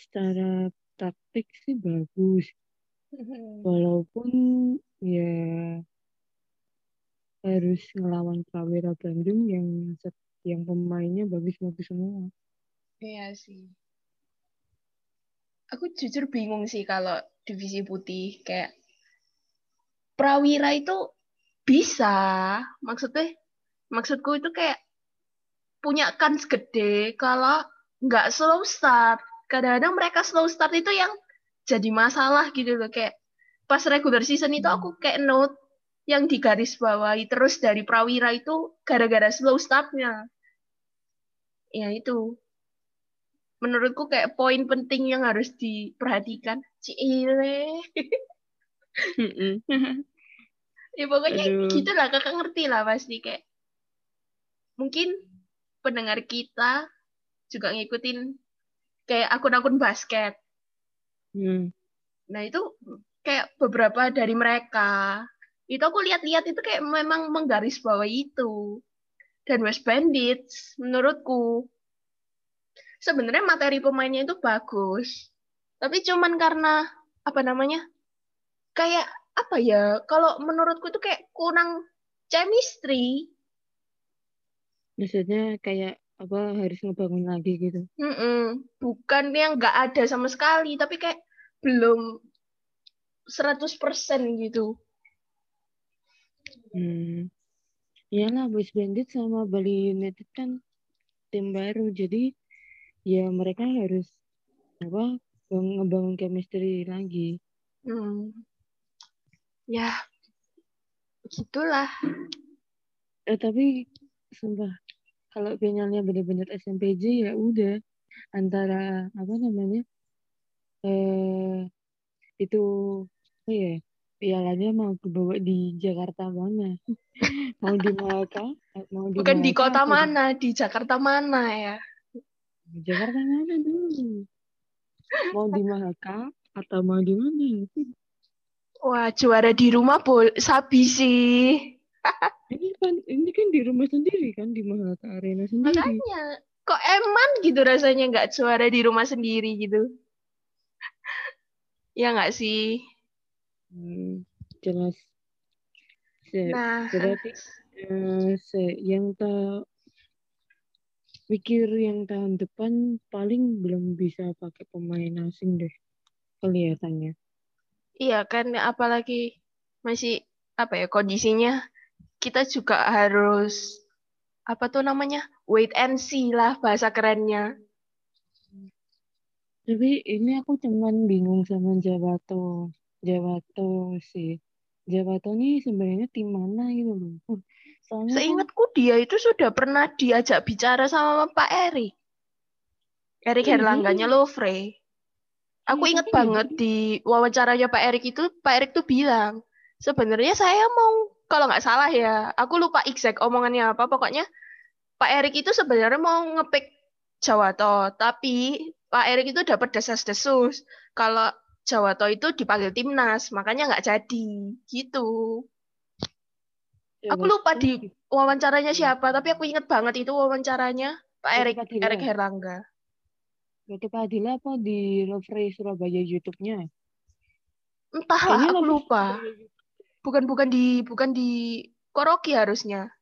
secara taktik sih bagus. Walaupun ya harus ngelawan Prawira Bandung yang yang pemainnya bagus-bagus semua. Iya sih. Aku jujur bingung sih kalau divisi putih kayak Prawira itu bisa, maksudnya maksudku itu kayak punya kans gede kalau nggak slow start. Kadang-kadang mereka slow start itu yang jadi masalah gitu loh kayak pas regular season itu aku kayak note yang digaris bawahi terus dari Prawira itu gara-gara slow startnya. Ya itu menurutku kayak poin penting yang harus diperhatikan. Cile. ya pokoknya Aduh. gitu lah kakak ngerti lah pasti kayak mungkin pendengar kita juga ngikutin kayak akun-akun basket. Hmm. Nah itu kayak beberapa dari mereka itu aku lihat-lihat itu kayak memang menggaris bawah itu. Dan West Bandits menurutku sebenarnya materi pemainnya itu bagus. Tapi cuman karena apa namanya? Kayak apa ya? Kalau menurutku itu kayak kurang chemistry. Maksudnya kayak apa harus ngebangun lagi gitu. Mm-mm. Bukan yang nggak ada sama sekali, tapi kayak belum 100% gitu. Hmm. Iyalah West Bandit sama Bali United kan tim baru jadi ya mereka harus apa bang- ngebangun chemistry lagi. Hmm. Ya, begitulah. Eh tapi sumpah kalau finalnya benar-benar SMPJ ya udah antara apa namanya eh itu oh ya pialanya mau kebawa di Jakarta mana mau di Malaka mau di Bukan di Malaka kota atau di- mana, di Jakarta mana ya? Jakarta mana dulu mau di Malaka atau mau di mana Wah, juara di rumah bol sabi sih. ini kan ini kan di rumah sendiri kan di Malaka Arena sendiri Makanya, kok eman gitu rasanya nggak juara di rumah sendiri gitu. Ya nggak sih? Hmm, jelas Se- Nah, berarti eh, se- yang tak pikir yang tahun depan paling belum bisa pakai pemain asing deh kelihatannya. iya kan apalagi masih apa ya kondisinya kita juga harus apa tuh namanya? Wait and see lah bahasa kerennya. Tapi ini aku cuman bingung sama Jawato. Jawato sih. Jawato nih sebenarnya tim mana gitu loh. Soalnya kan Seingatku dia itu sudah pernah diajak bicara sama Pak Erik. Erik Herlangganya. Lovre. Aku nggak banget di wawancaranya Pak Erik itu, Pak Erik tuh bilang, sebenarnya saya mau, kalau nggak salah ya, aku lupa exact omongannya apa, pokoknya Pak Erik itu sebenarnya mau ngepick Jawato, tapi Pak Erik itu dapat desas-desus kalau Jawato itu dipanggil timnas, makanya nggak jadi, gitu. Aku lupa di wawancaranya siapa, tapi aku ingat banget itu wawancaranya Pak Erik Erik Herlangga. YouTube Adila apa di Lovely Surabaya YouTube-nya? Entahlah, Kayaknya aku lupa. Bukan bukan di bukan di Koroki harusnya.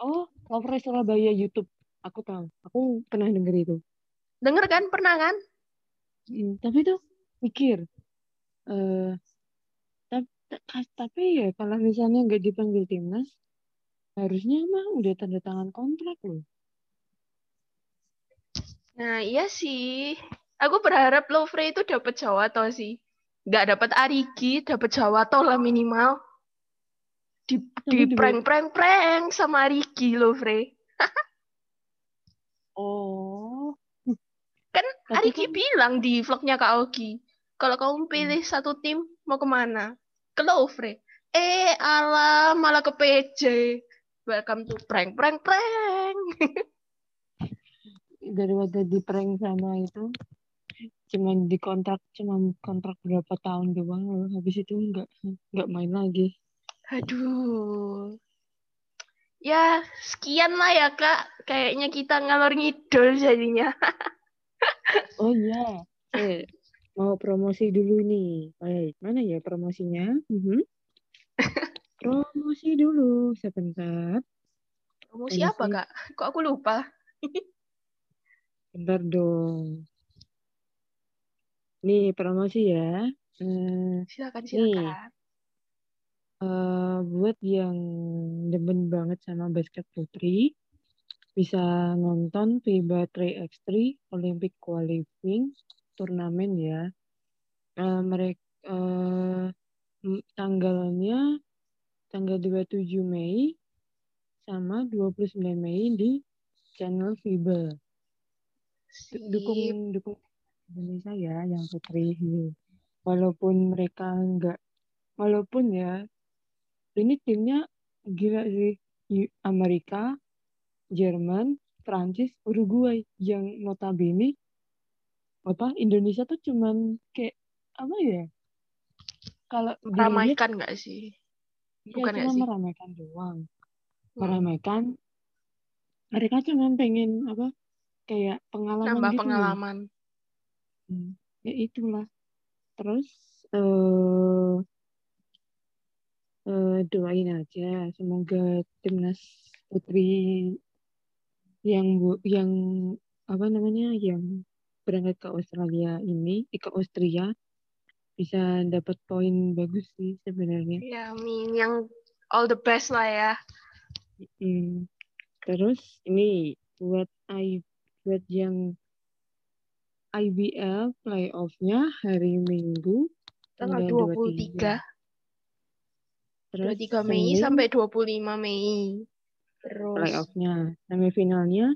Oh, Lovely Surabaya YouTube. Aku tahu. Aku pernah denger itu. Denger kan? Pernah kan? Hmm, tapi tuh mikir, eh tapi, tapi ya kalau misalnya nggak dipanggil timnas, harusnya mah udah tanda tangan kontrak loh. Nah, iya sih. Aku berharap Lovre itu dapat Jawato sih. Nggak dapat Arigi, dapat Jawato lah minimal. Di, di Tapi juga- prank-prank-prank sama Arigi, Lovre. Oh, Kan Tapi Arigi kan- bilang di vlognya Kak Ogi, kalau kamu pilih satu tim, mau ke mana? Ke. Eh, alah, malah ke PJ. Welcome to prank-prank-prank. daripada di prank sama itu, cuman dikontrak, cuman kontrak berapa tahun doang loh. Habis itu nggak nggak main lagi. Aduh. Ya, sekian lah ya, Kak. Kayaknya kita ngalor ngidul jadinya. Oh iya, eh, mau promosi dulu nih. Baik, mana ya promosinya? Mhm. Promosi dulu sebentar. Promosi Promosi. apa, Kak? Kok aku lupa? Bentar dong. Nih promosi ya. Eh, Silakan, Nih. silakan. eh, buat yang demen banget sama basket putri, bisa nonton FIBA 3x3 Olympic Qualifying turnamen ya. Eh, mereka tanggalnya tanggal 27 Mei sama 29 Mei di channel FIBA. Dukung dukung Indonesia ya yang putri walaupun mereka enggak walaupun ya ini timnya gila sih Amerika Jerman Prancis Uruguay yang notabene apa Indonesia tuh cuman kayak apa ya kalau Meramaikan nggak sih? ya bukan nggak cuma sih? meramaikan doang Hmm. meramaikan mereka cuma pengen apa kayak pengalaman Nambah gitu pengalaman. Hmm, ya itulah. Terus eh eh, doain aja semoga timnas putri yang bu yang apa namanya yang berangkat ke Australia ini eh, ke Austria bisa dapat poin bagus sih sebenarnya. Ya, amin. Yang all the best lah ya. Hmm. Terus ini buat I buat yang IBL playoff-nya hari Minggu Tanggal tanggal 23. 23. Terus 23 Mei sampai 25 Mei. Terus playoff-nya. Semifinalnya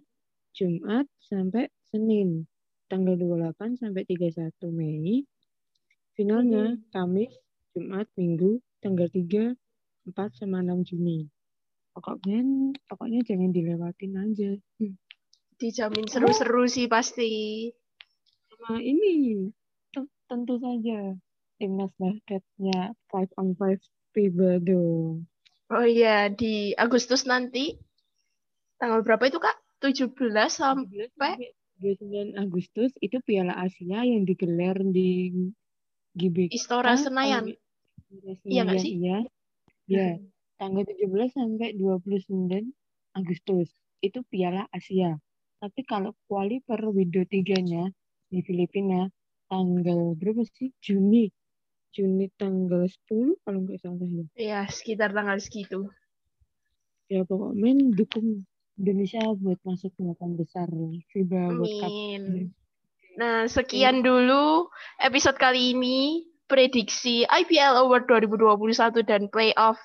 Jumat sampai Senin tanggal 28 sampai 31 Mei. Finalnya Kamis, Jumat, Minggu tanggal 3, 4 sama 6 Juni. Pokoknya pokoknya jangan dilewatin aja. Hmm. dijamin seru-seru sih pasti. Sama ini tentu saja timnas basketnya 5 on 5 FIBA dong. Oh iya, di Agustus nanti. Tanggal berapa itu, Kak? 17 sampai 17 sampai 29 Agustus itu Piala Asia yang digelar di GBK Istora Senayan. Iya nggak sih? Iya. Ya, tanggal 17 sampai 29 Agustus itu Piala Asia. Tapi kalau kuali per window 3-nya di Filipina tanggal berapa sih? Juni. Juni tanggal 10 kalau nggak salah ya. Ya, sekitar tanggal segitu. Ya pokoknya dukung Indonesia buat masuk delapan besar FIBA World Cup. Amin. Nah, sekian dulu episode kali ini. Prediksi IPL Award 2021 dan Playoff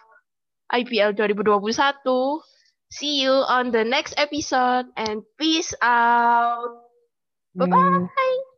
IPL 2021. See you on the next episode and peace out. Ya, Bye-bye.